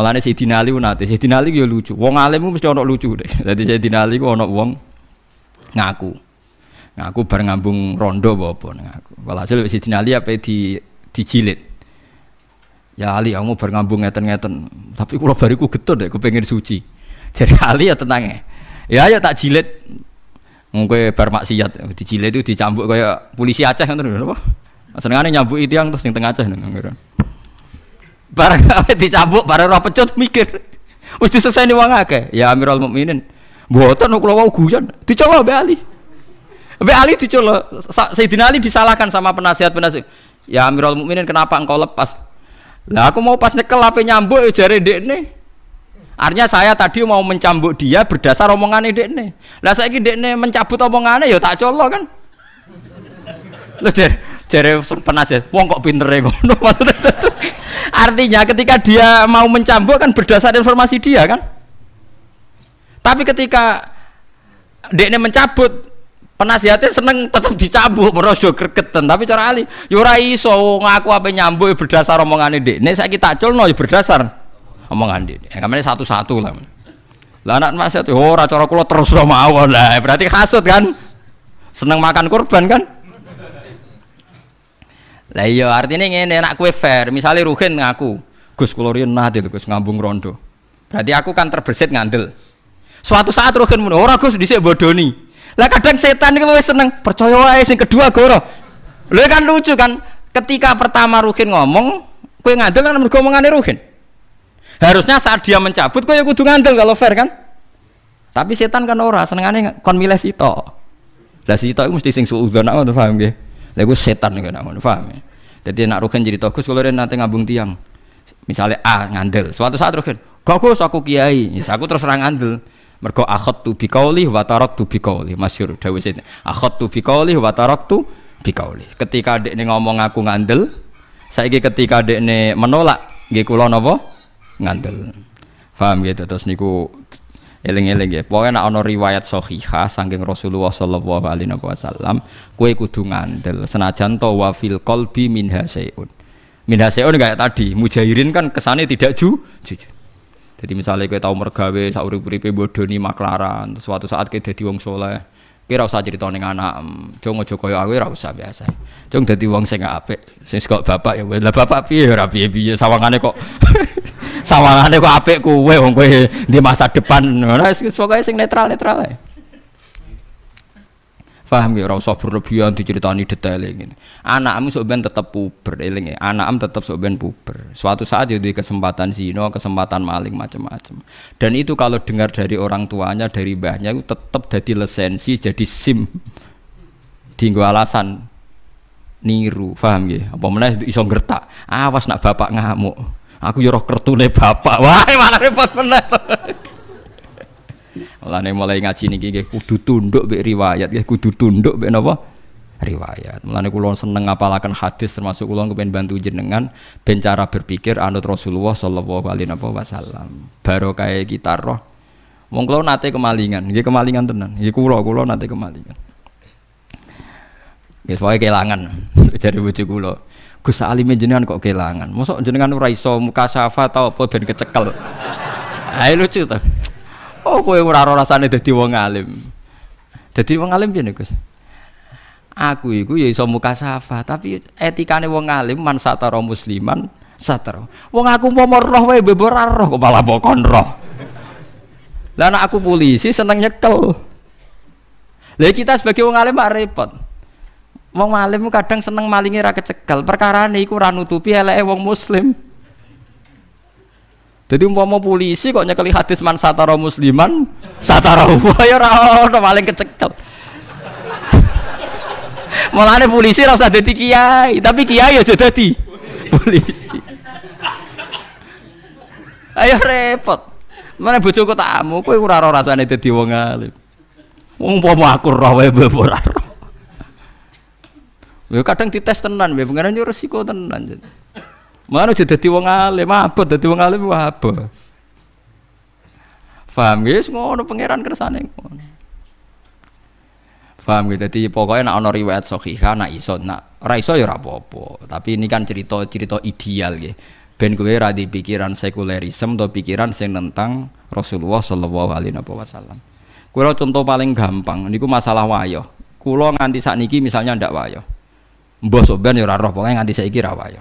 Mulane Sayyidina Ali nate, Sayyidina Ali yo lucu. Wong alim mesti ono lucu. Dadi Sayyidina Ali ku ono wong ngaku. Ngaku bar ngambung rondo apa ngaku. Walhasil Sayyidina Ali apa di dijilid. Ya Ali, kamu bar ngambung ngeten-ngeten. Tapi kula bariku getut deh, pengen suci. Jadi Ali ya tenang ya. Ya ayo tak jilid. Mungkin bar maksiat dijilid itu dicambuk kayak polisi Aceh ngoten lho apa? Senengane nyambuk tiang terus yang tengah Aceh ngono. Barang dicabuk, barang roh pecut mikir. Wis diseseni wong akeh. Ya Amirul Mukminin. Mboten kula wau guyon. Dicolok Mbak Ali. Mbak Ali dicolok. Sayyidina Ali disalahkan sama penasihat-penasihat. Ya Amirul Mukminin kenapa engkau lepas? Lah aku mau pas nyekel apa nyambuk ya jare dekne. Artinya saya tadi mau mencambuk dia berdasar omongannya dekne. Lah saiki dekne mencabut omongannya ya tak colok kan. Lho jare jare penasihat, wong kok pinter ya ngono maksudnya. Artinya ketika dia mau mencambuk kan berdasar informasi dia kan. Tapi ketika dia mencabut penasihatnya seneng tetap dicabut merosdo gregetan. Tapi cara ali yura ya iso ngaku apa nyambuk berdasar omongan ini ini saya kita culno ya berdasar omongan ini yang namanya satu-satu lah. Lah anak nasihat oh cara kulo terus mau lah. Berarti kasut kan? Seneng makan kurban kan lah iya artinya ngene nak kue fair, misalnya Ruhin ngaku, Gus kula riyen nate Gus ngambung rondo. Berarti aku kan terbersit ngandel. Suatu saat Ruhin muni, ora Gus dhisik bodoni. Lah kadang setan iki luwih seneng percaya wae sing kedua goro. Lha kan lucu kan ketika pertama Ruhin ngomong, kue ngandel kan mergo omongane Ruhin. Harusnya saat dia mencabut kue kudu ngandel kalau fair kan? Tapi setan kan ora senengane kon milih sito. Lah sito iku mesti sing suudzon aku paham nggih. Lha iku setan nek ngono, paham ya? Jadi nak Ruhin jadi togus kalau nanti ngabung tiang. Misalnya A ngandel, suatu saat Ruhin, bagus aku kiai, ya aku terus ngandel. Mergo akhot tu bikauli wa tarok tu bikauli masyur dawuh sini. Akhot tu bikauli wa tarok tu bikauli. Ketika dek ngomong aku ngandel, saiki ketika dek menolak, nggih kula napa? Ngandel. Paham gitu terus niku eling-eling ya. Pokoknya nak ono riwayat sahihah saking Rasulullah sallallahu alaihi wasallam, kue kudu ngandel. Senajan to wa fil qalbi min hasyun. Min hasyun kayak tadi, mujahirin kan kesane tidak ju jujur. Jadi misalnya kue tahu mergawe saurip-uripe bodoni maklaran, suatu saat kue dadi wong soleh, kira usah cerita ning anak, cung aja kaya aku ora biasa. Cung dadi wong sing apik, sing kok bapak ya lah bapak piye ora piye-piye sawangane kok sawangane kok apik kowe wong kowe di masa depan ngono pokoke sing netral-netral ae Faham ya, ora usah berlebihan diceritani detail ini. Anakmu sok ben tetep puber, eling ya. Anakmu tetep sok ben puber. Suatu saat ya di kesempatan zina, kesempatan maling macam-macam. Dan itu kalau dengar dari orang tuanya, dari mbahnya itu tetap jadi lisensi, jadi SIM. Dinggo alasan niru, paham ya? Apa meneh iso ngertak. Awas nak bapak ngamuk. Aku yo roh kertune bapak. Wah, malah repot meneh. Mulane mulai ngaji niki nggih kudu tunduk mbek riwayat, nggih kudu tunduk mbek napa? riwayat. Mulane kula seneng ngapalaken hadis termasuk kula kepen bantu jenengan ben cara berpikir anut Rasulullah sallallahu alaihi wasallam. Barokah kita roh. Wong kula nate kemalingan, nggih kemalingan tenan. Nggih kula kula nate kemalingan. Nggih pokoke kelangan dari bojo kula. Gus alime jenengan kok kelangan. Mosok jenengan ora iso muka syafa tau apa ben kecekel. Ayo lucu to. Oh kowe ora ora rasane dadi wong alim. Dadi wong alim piye Gus? Aku iku ya iso muka syafa, tapi etikane wong alim man satara musliman satara. Wong aku mau roh wae bebo roh kok malah bokon roh. Lah aku polisi seneng nyekel. Lah kita sebagai wong alim repot. Wong alim kadang seneng malingi ra kecekel. Perkara iku ora nutupi eleke wong muslim. Jadi umpama polisi kok nyekeli hadis man satara musliman, satara wa ya ora ono maling kecekel. Mulane polisi ora usah kiai, tapi kiai aja dadi polisi. Ayo repot. Mana bojoku tamu, kowe ora ora rasane dadi wong alim. Wong umpama aku roh wae Ya kadang dites tenan, ya pengen yo resiko tenan. Mana jadi dadi wong alim, abot dadi wong alim wah apa? Faham guys, ngono pangeran kersane ngono. Faham gitu, jadi pokoknya nak ono riwayat sahihah nak iso, nak ora iso ya apa-apa. Tapi ini kan cerita-cerita ideal ya. ben kowe ra di pikiran sekulerisme atau pikiran sing tentang Rasulullah sallallahu alaihi wasallam. Kulo contoh paling gampang niku masalah wayo. Kulo nganti sakniki misalnya ndak wayo. Mbah soben ya ora roh pokoke nganti saiki ra wayo.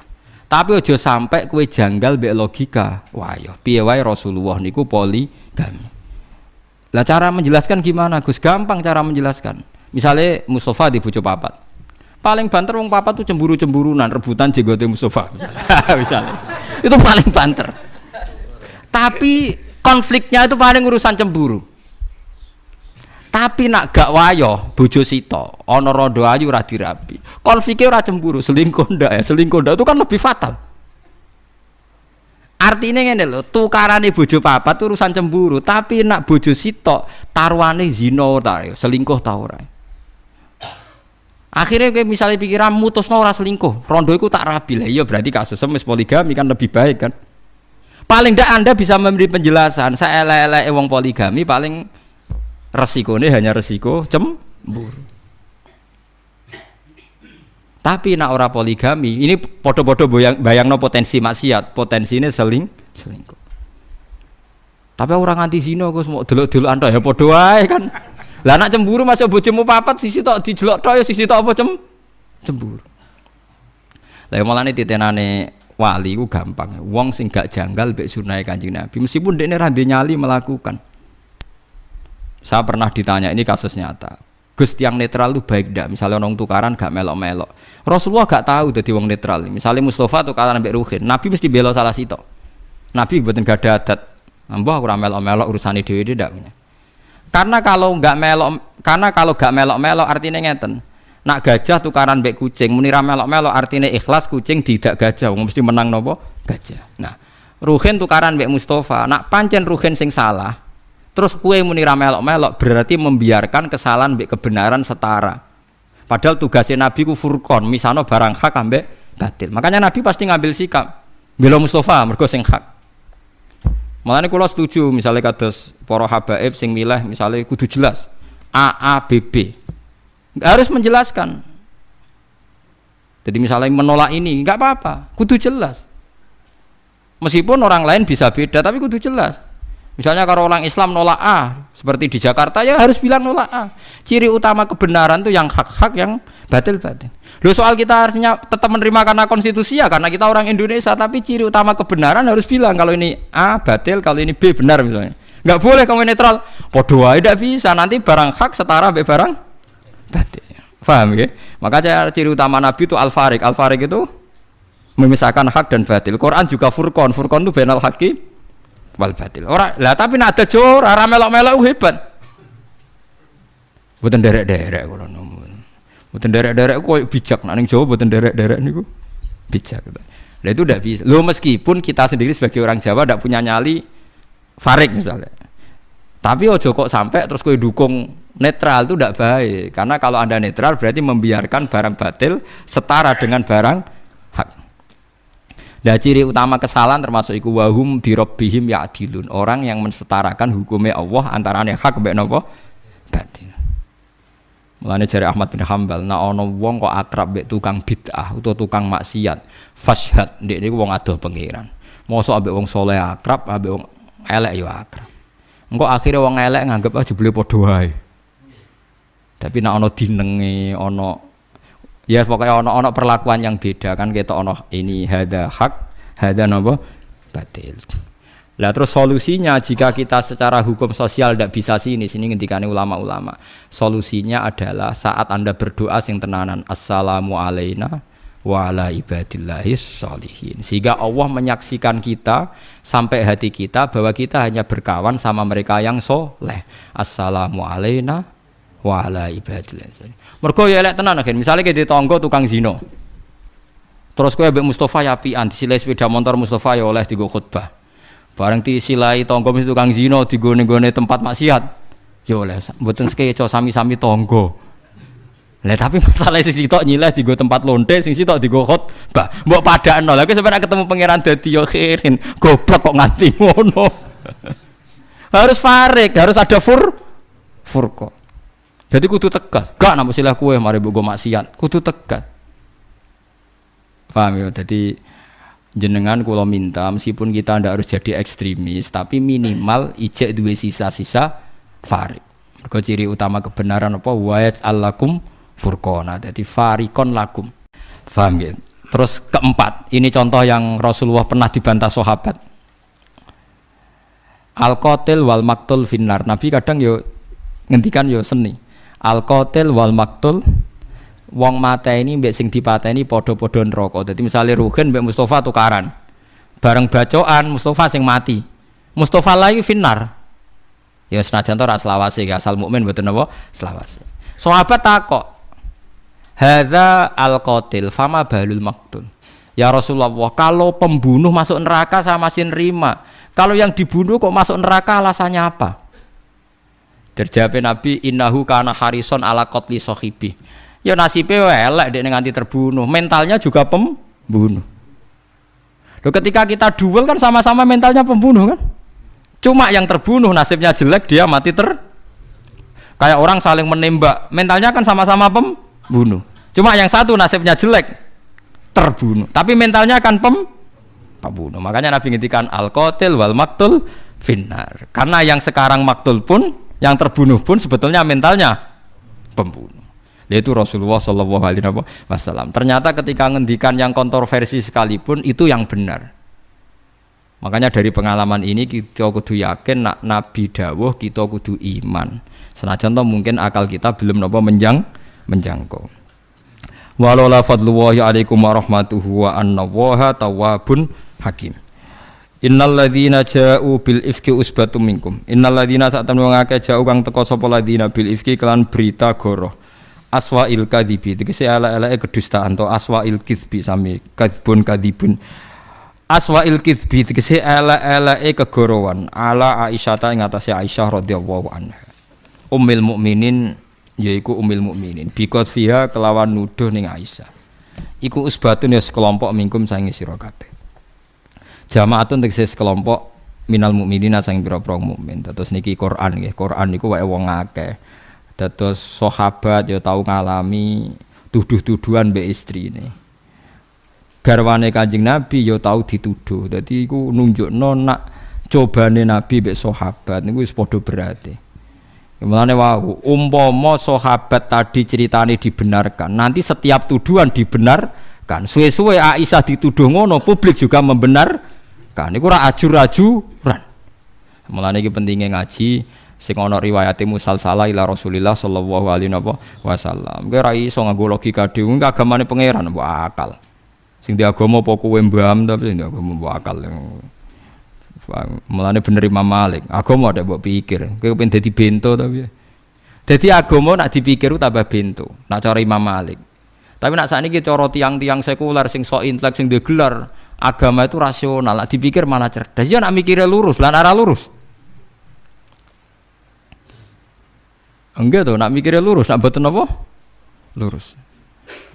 Tapi ojo sampai kue janggal be logika wayo. Piye wae Rasulullah niku poligami. Lah cara menjelaskan gimana Gus? Gampang cara menjelaskan. Misalnya Mustafa di bojo papat. Paling banter wong papat tuh cemburu-cemburunan rebutan jenggote Mustafa misalnya itu paling banter tapi konfliknya itu paling urusan cemburu tapi nak gak wayo bojo sito ono rodo ayu ora dirapi konfliknya ora cemburu selingkuh ndak ya selingkuh ndak itu kan lebih fatal artinya ngene lho tukarane bojo itu urusan cemburu tapi nak bojo sito taruhane zina ta ya, selingkuh ta ora Akhirnya kayak misalnya pikiran mutus ora selingkuh, rondo itu tak rapi lah. Iya berarti kasus semis poligami kan lebih baik kan. Paling tidak anda bisa memberi penjelasan. Saya elek-elek wong poligami paling resiko ini hanya resiko cemburu. Tapi nak ora poligami, ini podo-podo bayang, no potensi maksiat, potensi ini seling selingkuh. Tapi orang anti zino, gue semua dulu-dulu anda ya podo kan. Lah anak cemburu masuk bojomu papat sisi tok dijelok tok ya sisi tok apa cem cemburu. Lah mulane titenane wali ku gampang. Wong sing gak janggal mek sunah Kanjeng Nabi meskipun dekne ra nyali melakukan. Saya pernah ditanya ini kasus nyata. Gus tiang netral itu baik dak? Misalnya orang tukaran gak melok-melok. Rasulullah gak tahu jadi wong netral. Misalnya Mustafa tukaran ambek Ruhin, Nabi mesti bela salah situ. Nabi buatin gak ada adat. Mbah aku melok-melok urusan dhewe ndak punya. Karena kalau nggak melok, karena kalau nggak melok-melok artinya ngeten. Nak gajah tukaran bek kucing, munira melok-melok artinya ikhlas kucing tidak gajah, mesti menang nopo gajah. Nah, Ruhin tukaran bek Mustafa, nak pancen Ruhin sing salah, terus kue munira melok-melok berarti membiarkan kesalahan bek kebenaran setara. Padahal tugasnya Nabi ku furkon, misalnya barang hak ambek batil. Makanya Nabi pasti ngambil sikap. Bila Mustafa mergo sing hak. Malah ini setuju misalnya kados poro habaib sing milah misalnya kudu jelas A A B B harus menjelaskan. Jadi misalnya menolak ini nggak apa-apa, kudu jelas. Meskipun orang lain bisa beda, tapi kudu jelas. Misalnya kalau orang Islam nolak A, seperti di Jakarta ya harus bilang nolak A. Ciri utama kebenaran itu yang hak-hak, yang batil-batil. Loh soal kita harusnya tetap menerima karena konstitusi ya karena kita orang Indonesia tapi ciri utama kebenaran harus bilang kalau ini A batil kalau ini B benar misalnya. Nggak boleh kamu netral. Podo tidak bisa nanti barang hak setara B barang batil. Paham ya? Maka ciri utama Nabi itu al-farik. Al-farik itu memisahkan hak dan batil. Quran juga furqan. Furqan itu benal haki wal batil. Orang lah tapi nak ada jor, melok-melok hebat. Bukan derek-derek kalau Buatan derek-derek kok bijak, nah Jawa buatan derek-derek niku bijak. Nah itu tidak bisa. Lo meskipun kita sendiri sebagai orang Jawa tidak punya nyali farik misalnya. Tapi ojo kok sampai terus kau dukung netral itu tidak baik. Karena kalau anda netral berarti membiarkan barang batil setara dengan barang. Nah ciri utama kesalahan termasuk iku wahum dirobihim ya adilun orang yang mensetarakan hukumnya Allah antara hak mbek nopo batil. Mulane jari Ahmad bin Hambal, nah ono wong kok akrab mbek tukang bid'ah utawa tukang maksiat, fashhad ndek niku wong adoh pangeran. Mosok ambek wong soleh akrab, ambek wong elek yo akrab. Engko akhirnya wong elek nganggep aja beli wae. Tapi nak ono dinenge, ono ya pokoknya ono ono perlakuan yang beda kan kita ono ini hada hak, hada nopo batil. Lah terus solusinya jika kita secara hukum sosial tidak bisa sini sini ngendikane ulama-ulama. Solusinya adalah saat Anda berdoa sing tenanan assalamu alaina wa ala ibadillahi sholihin. Sehingga Allah menyaksikan kita sampai hati kita bahwa kita hanya berkawan sama mereka yang soleh. Assalamu alaina wa ala ibadillahi Mergo ya elek tenan akhir. Misalnya kita tonggo tukang zino. Terus kowe mbek Mustafa ya apian disilai sepeda motor Mustafa ya oleh digo khutbah. Barang disilai tonggo mesti tukang zino digone-gone tempat maksiat. Ya oleh mboten sekeco sami-sami tonggo. Lah tapi masalah sing sitok nyileh digo tempat lonte, sing sitok digo khotbah. Mbok padakno. Lah sampai ketemu pangeran dadi yo khirin. Goblok kok nganti ngono. harus farik, harus ada fur furko. Jadi kudu tegas. Gak nampu silah kue mari mbok maksiat. Kudu tegas. Paham ya? Jadi jenengan kula minta meskipun kita ndak harus jadi ekstremis tapi minimal ijek duwe sisa-sisa farik mergo ciri utama kebenaran apa wa'at allakum furqona jadi farikon lakum paham ya terus keempat ini contoh yang Rasulullah pernah dibantah sahabat al qatil wal maktul finnar nabi kadang yo ngendikan yo seni al qatil wal maktul wong mata ini mbek sing dipateni padha-padha neraka. Dadi misale Ruhin mbek Mustafa tukaran. Bareng bacokan Mustafa sing mati. Mustafa lagi finar. Ya senajan to ora selawase asal mukmin mboten napa selawase. Sahabat takok. Hadza al-qatil fama balul maktul. Ya Rasulullah, kalau pembunuh masuk neraka saya masih. Kalau yang dibunuh kok masuk neraka alasannya apa? Terjawab Nabi innahu kana harison ala qatli sahibi. Ya nasibnya elek dia nganti terbunuh. Mentalnya juga pembunuh. Loh, ketika kita duel kan sama-sama mentalnya pembunuh kan? Cuma yang terbunuh nasibnya jelek dia mati ter kayak orang saling menembak. Mentalnya kan sama-sama pembunuh. Cuma yang satu nasibnya jelek terbunuh. Tapi mentalnya kan pem pembunuh. Makanya Nabi ngintikan al qatil wal maktul finnar karena yang sekarang maktul pun yang terbunuh pun sebetulnya mentalnya pembunuh yaitu Rasulullah Shallallahu Alaihi Wasallam. Ternyata ketika ngendikan yang kontroversi sekalipun itu yang benar. Makanya dari pengalaman ini kita kudu yakin nak Nabi dawuh kita kudu iman. Senajan mungkin akal kita belum nopo menjang menjangkau. Walau la fadlullahi alaikum warahmatuhu wa annallaha tawwabun hakim. Innal ladzina ja'u bil ifki usbatum minkum. Innal ladzina sak temen wong akeh ja'u kang teka sapa ladzina bil ifki kelan berita aswa il kadibi tegese ala ala kedustaan to. Aswa il kizbi sami. Kadbun kadibun aswa il kizbi. Tegese ala ala kegorowan ala Aisyah ta ing atase Aisyah radhiyallahu anha. Ummul mukminin yaiku ummul mukminin bikot fiha kelawan nuduh ning Aisyah. Iku usbatun ya sekelompok mingkum sangi sira kabeh jamaatun tegese sekelompok minal mukminin sang pira-pira mukmin terus niki Quran nggih Quran niku wae wong akeh Dados sahabat ya tahu ngalami tuduh-tuduhan istri ini. Garwane Kanjeng Nabi ya tahu dituduh. Dadi iku nunjukno nak cobane Nabi mbek sahabat niku wis padha berarti. Mulane wau umpama sahabat tadi ceritane dibenarkan, nanti setiap tuduhan dibenarkan. Suwe-suwe Aisyah dituduh ngono, publik juga membenarkan. Iku ora ajur-ajuran. Mulane iki pentingnya ngaji sing ana riwayate musalsalah ila Rasulillah sallallahu alaihi wasallam. Kowe ora iso nganggo logika dhewe, agamane pangeran mbok akal. Sing di agama apa kowe mbam tapi sing di agama mbok akal. Mulane bener Imam Malik, agama ada mbok pikir. Kowe pengen dadi bento tapi. Dadi agama nak dipikir tambah bento. Nak cara Imam Malik. Tapi nak saat ini cara tiang-tiang sekuler sing sok intelek sing gelar agama itu rasional, nak dipikir malah cerdas. Ya nak mikirnya lurus, lan arah lurus. Enggak tuh, nak mikirnya lurus, nak betul apa? Lurus.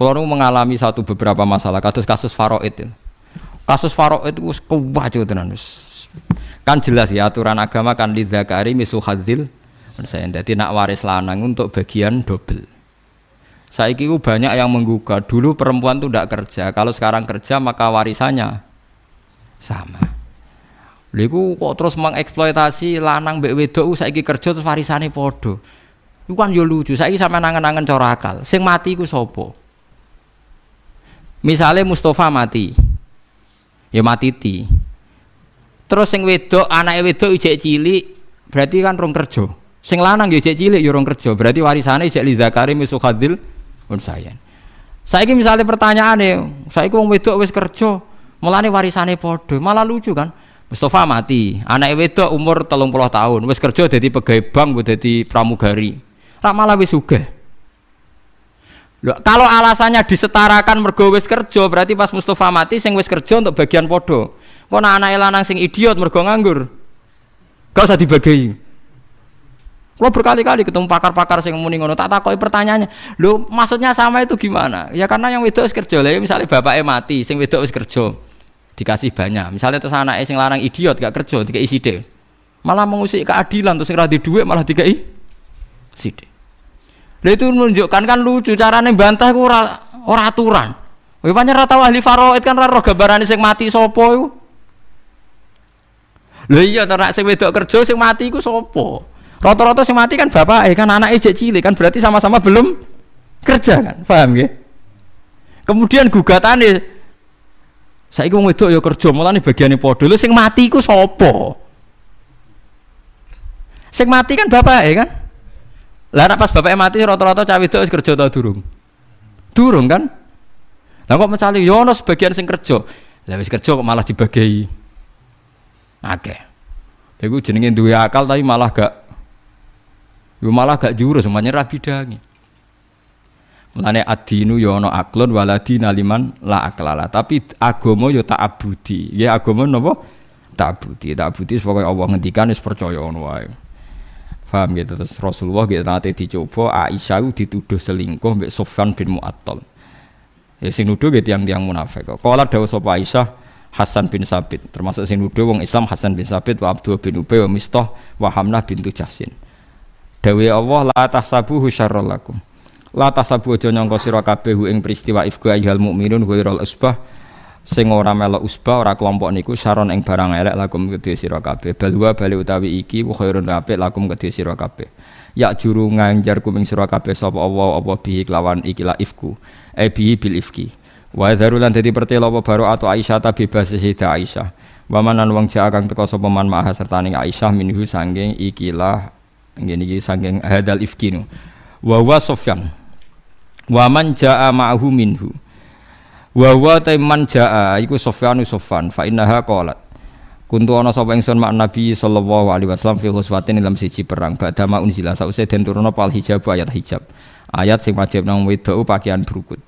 Kalau mengalami satu beberapa masalah, kasus kasus faroid itu. Kasus faroid itu juga tenan Kan jelas ya aturan agama kan lidzakari misu hadzil saya jadi nak waris lanang untuk bagian double. Saya kira banyak yang menggugat. Dulu perempuan tuh tidak kerja. Kalau sekarang kerja maka warisannya sama. Lalu kok terus mengeksploitasi lanang mbek wedok saiki kerja terus warisane podo. Iku kan yo lucu. Saiki sampe nangen-nangen cara akal. Sing mati iku sapa? Misale Mustafa mati. Ya mati ti. Terus sing wedok, anake wedok ijek cilik, berarti kan rong kerja. Sing lanang yo ijek cilik yo rong kerja, berarti warisane ijek li zakari misukhadil unsayan. Saiki misalnya pertanyaane, saiki wong wedok wis kerja, mulane warisane padha, malah lucu kan? Mustafa mati, anak wedok umur telung puluh tahun, wis kerja jadi pegawai bank, jadi pramugari tak malah wis sugih. kalau alasannya disetarakan mergo wis kerja, berarti pas Mustafa mati sing wis kerja untuk bagian podo. Kok anak lanang sing idiot mergo nganggur. Gak usah dibagi. Kalau berkali-kali ketemu pakar-pakar sing muni ngono, tak takoki pertanyaannya. Lho, maksudnya sama itu gimana? Ya karena yang wedok wis kerja. Lah misalnya bapaknya mati, sing wedok wis kerja. Dikasih banyak. Misalnya terus anak sing larang idiot gak kerja, dikai sithik. Malah mengusik keadilan terus sing ra duit malah dikai sithik. Lah itu menunjukkan kan lucu carane bantah ku ora ora aturan. Wih pancen ra tau ahli faraid kan ra roh gambarane sing mati sapa iku. Lha iya to nek sing wedok kerja sing mati iku sapa? Rata-rata sing mati kan bapak kan anaknya jek cilik kan berarti sama-sama belum kerja kan. Paham ya? Kemudian gugatannya saya wong wedok ya kerja mulane bagiane padha. Lho sing mati iku sapa? Sing mati kan bapak ya kan? Lah pas bapaknya mati rata-rata cawe wis kerja ta durung? Durung kan? Lah kok mencari yo ono sebagian sing kerja. Lah wis kerja kok malah dibagi. Akeh. Iku jenenge duwe akal tapi malah gak yo malah gak jurus semuanya ra bidangi. Mulane adinu yo aklon waladi naliman la aklala. Tapi agama yo tak abudi. Ya agama napa? Tak abudi. Tak abudi pokoke Allah ngendikan wis percaya ngono wae. Faham gitu terus Rasulullah gitu nanti dicoba Aisyah dituduh selingkuh mbek Sofyan bin Mu'attal. Ya sing nuduh gitu tiang-tiang munafik. Kala dawuh sapa Aisyah Hasan bin Sabit termasuk sing nuduh wong Islam Hasan bin Sabit wa Abdul bin Ubay wa Mistah wa Hamnah bintu. Dawe Allah la tahsabuhu syarrul lakum. La tahsabu aja nyangka sira kabeh ing peristiwa ifku ayyuhal mukminun ghairul usbah sing ora melok usbah ora kelompok niku saron ing barang elek lakum kedhe sira kabeh. Balwa bali utawi iki khairun apik lakum kedhe sira kabeh. Ya juru nganjar kuming sira kabeh sapa Allah apa bihi kelawan ikilah ifku e bi bil ifki wa zarulan dadi pertelo apa baru atau Aisyah ta bebas Sayyidah Aisyah wa manan wong jaa kang teka sapa man maha sertane Aisyah minhu sanging ikilah iki sanging hadal ifki nu wa Sofyan. Wa man jaa ma'hu minhu. Wa wa man jaa iku Sofyanu Sofan fa innaha qalat. Kuntu ana sapa ingsun mak Nabi sallallahu alaihi wasallam fi khuswatin dalam siji perang badha ma unzila. Sause den turuna pal hijab ayat hijab. Ayat sing wajib nang wedok pakaian berukut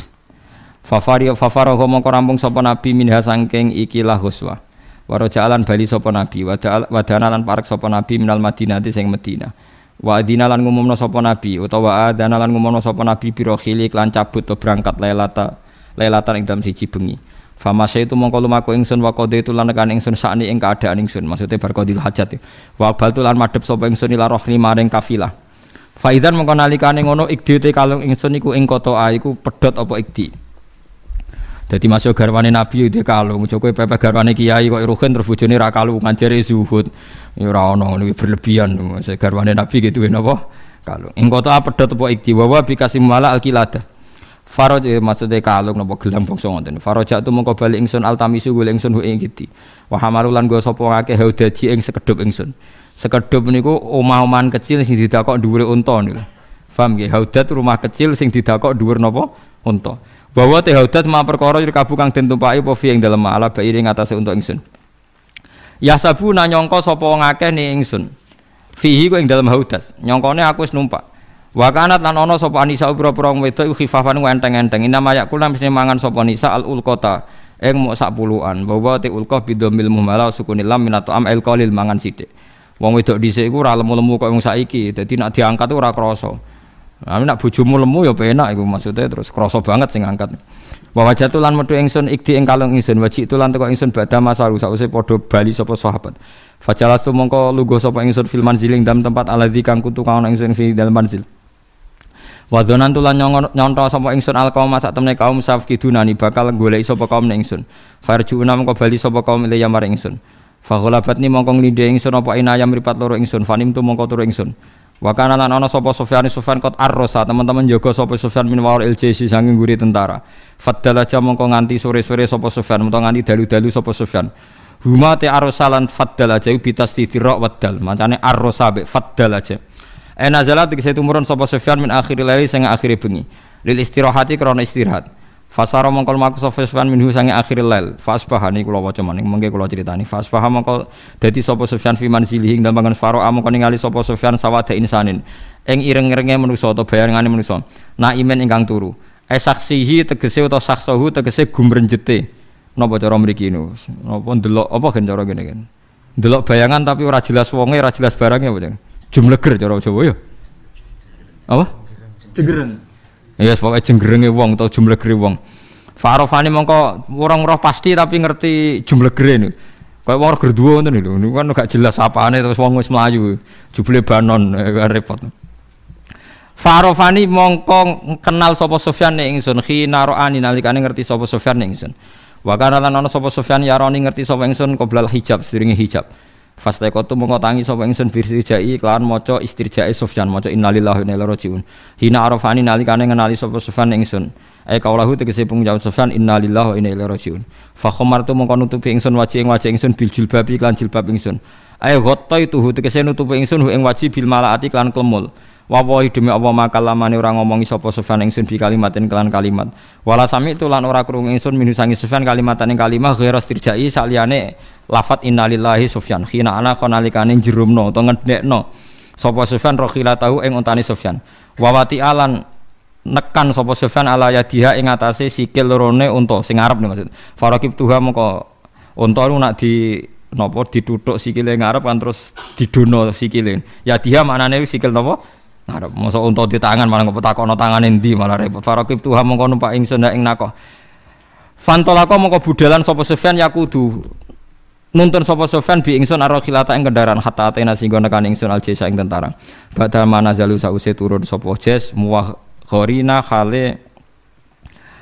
Fafari fafarahu mongko rampung sapa nabi minha sangking ikilah huswa waro jalan bali sapa nabi. Wadana lan parek sapa nabi minal madinati sing Madinah wa adina lan ngumumna sapa nabi utawa adana lan ngumumna sapa nabi biro khili lan cabut to berangkat lailata lailatan ing dalam siji bengi. Famasa itu mongko lumaku ingsun wa qadi itu lan nekan ingsun sakni ing keadaan ingsun. Maksudnya bar hajat wa bal tu lan madhep sapa ingsun ila rohni maring kafilah. Faidan mengko nalikane ngono ikdi te kalung ingsun iku ing kota iku pedhot apa ikdi. Dadi masuk garwane Nabi itu kalung, kowe pepe garwane kiai kok ruhen terus bojone ra kalungan jere zuhud. Ya ora ono berlebihan. Masuk garwane Nabi gitu napa? Kalung. Ing kota a pedhot apa ikdi wa wa bikasim mala alkilada. Faroj eh, maksudnya kalung napa gelam bangsa ngoten. Farojak tu mengko bali ingsun altamisu golek ingsun hu ing ikdi. Wa hamalulan go sapa ngake haudaji ing sekedhup ingsun sekedup niku omah-omahan kecil sing didakok dhuwure unta niku. Paham nggih? Haudat rumah kecil sing didakok dhuwur napa? Unta. Bahwa te haudat ma perkara kabu kang den tumpaki apa fi ing dalem ala bairi ngatasé untuk ingsun. Ya sabu nanyangka sapa wong akeh ni ingsun. Fihi ku ing dalem haudat. Nyongkone aku wis numpak. Wa kanat lan ana sapa Anisa pira-pira wedok iku khifafan enteng-enteng. Ina mayak kula mesti mangan sapa Nisa al ulqata ing mok sak puluhan. Bahwa te ulqah bidomil muhmala sukunil lam minatu am el qalil mangan sithik. Wong wedok dhisik iku ora lemu-lemu kok wong saiki. Dadi nek diangkat ora krasa. Nah, nek bojomu lemu ya penak iku maksudnya terus krasa banget sing angkat. Wa wajatu lan metu ingsun ikdi ing kalung ingsun waji itu lan teko ingsun badha masaru sause padha bali sapa sahabat. Fajalas tu mongko lugo sapa ingsun fil manziling dalam tempat aladzi kang kutu kang ingsun fi dalam manzil. Wadonan tulan nyonto sapa ingsun alqaum sak temne kaum safkidunani bakal golek sapa kaum ingsun. Farjuuna mongko bali sapa kaum liya maring ingsun. Fagholabat ni mongko nglindhe ingsun apa inayam mripat loro ingsun fanim tu mongko turu ingsun. Wa kana lan ana sapa Sufyan Sufyan kot arrosa teman-teman jaga sapa Sufyan min sanging guri tentara. Faddal aja mongko nganti sore-sore sapa Sufyan utawa nganti dalu-dalu sapa Sufyan. Huma te arrosa lan faddal aja bitas titirok waddal. Mancane arrosa be faddal aja. Ena zalat dikse tumurun sapa Sufyan min akhiril laili sing akhire bengi. Lil istirahati krana istirahat. Fasara mongkol maku Sufyan minhu sange akhir lail. Fasbaha niku kula waca maning mengke kula critani. Fasbaha mongko dadi sapa Sufyan fi manzilihi ing dalem faro mongko ningali sapa Sufyan sawada insanin. Ing ireng-irenge manusa utawa bayangane manusa. Na imen ingkang turu. E saksihi tegese utawa saksohu tegese gumrenjete. Napa cara mriki niku? Napa ndelok apa gen cara ngene kan? Ndelok bayangan tapi ora jelas wonge, ora jelas barangnya apa Jumleger cara Jawa ya. Apa? Jegeren. Ya yes, pokoknya jenggerenge wong atau jumlah gere wong. Farofani mongko orang roh pasti tapi ngerti jumlah gere nih. Kayak wong gerduwo ngoten lho. Niku kan gak jelas apane terus wong wis mlayu. Jubile banon eh, repot. Farofani mongko kenal sapa Sufyan ning ingsun khina ro'ani nalikane ngerti sapa Sufyan ning ingsun. Wa kana lan ana sapa Sufyan yaroni ngerti sapa ingsun qoblal hijab sedurunge hijab. Fastaqatu mongko tangi sapa ingsun birjai kelawan maca istirjae Sufyan maca innalillahi wa inna ilaihi rajiun. Hina arafani nalikane ngenali sapa Sufyan ingsun. Ai kaulahu tegese pengjawab Sufyan innalillahi wa inna ilaihi rajiun. Fa khamartu mongko nutupi ingsun wajih ing wajih ingsun bil jilbabi lan jilbab ingsun. Ai ghattaitu tegese nutupi ingsun ing wajih bil malaati lan klemul. Wawahi demi Allah maka lamane ora ngomongi sapa Sufyan ingsun bi kalimatin kelan kalimat. Wala sami itu lan ora krungu ingsun minu sangi Sufyan kalimatan ing kalimah ghairas tirjai saliyane lafat innalillahi Sufyan. Khina ana konalikane jerumno utawa ngedekno sapa Sufyan rokhila tahu ing untane Sufyan. Wawati alan nekan sapa Sufyan ala yadiha ing atase sikil lorone unta sing nih maksud. Farakib tuha mengko unta nak di napa dituthuk sikile ngarep kan terus didono sikile. Yadiha maknane sikil napa? Ngarep masa unta di tangan malah ngapa takono tangane ndi malah repot. Farakib tuha mongko numpak ingsun ing nakoh fantolako mongko budalan sapa Sufyan yakudu nuntun sapa Sufyan bi ingsun aro khilata ing kendaraan hatta atena singgo nekan ingsun al jesa ing tentara. Badal manazalu sause turun sapa jes muwah khorina khale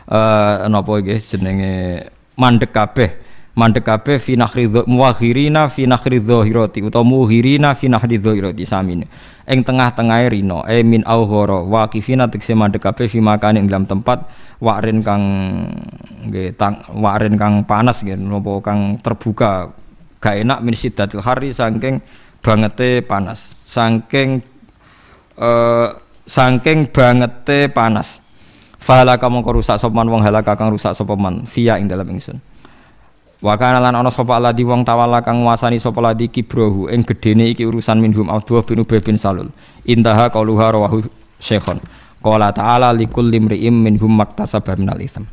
eh napa jenenge? Mandek kabeh. Mandek kabeh fi nakhri muwakhirina fi nakhri dhahirati utawa muhirina fi nakhri samine ing tengah-tengahe rino. E min aughara waqifina tekse mandek kabeh fi makane ing dalam tempat wakrin kang nggih tang wakrin kang panas nggih napa kang terbuka. Gak enak min siddatil hari saking bangete panas. Saking uh, saking bangete panas. Fahalaka mongko rusak sapa wong halaka kang rusak sapa man via ing dalam ingsun Wa kana lan ana sapa aladi wong tawala kang nguasani sapa ladi kibrohu ing gedene iki urusan minhum Abdullah bin Ubay bin Salul. Intaha qauluha rawahu Syekhon. Qala ta'ala likulli imri'im minhum maktasaba minal itsam.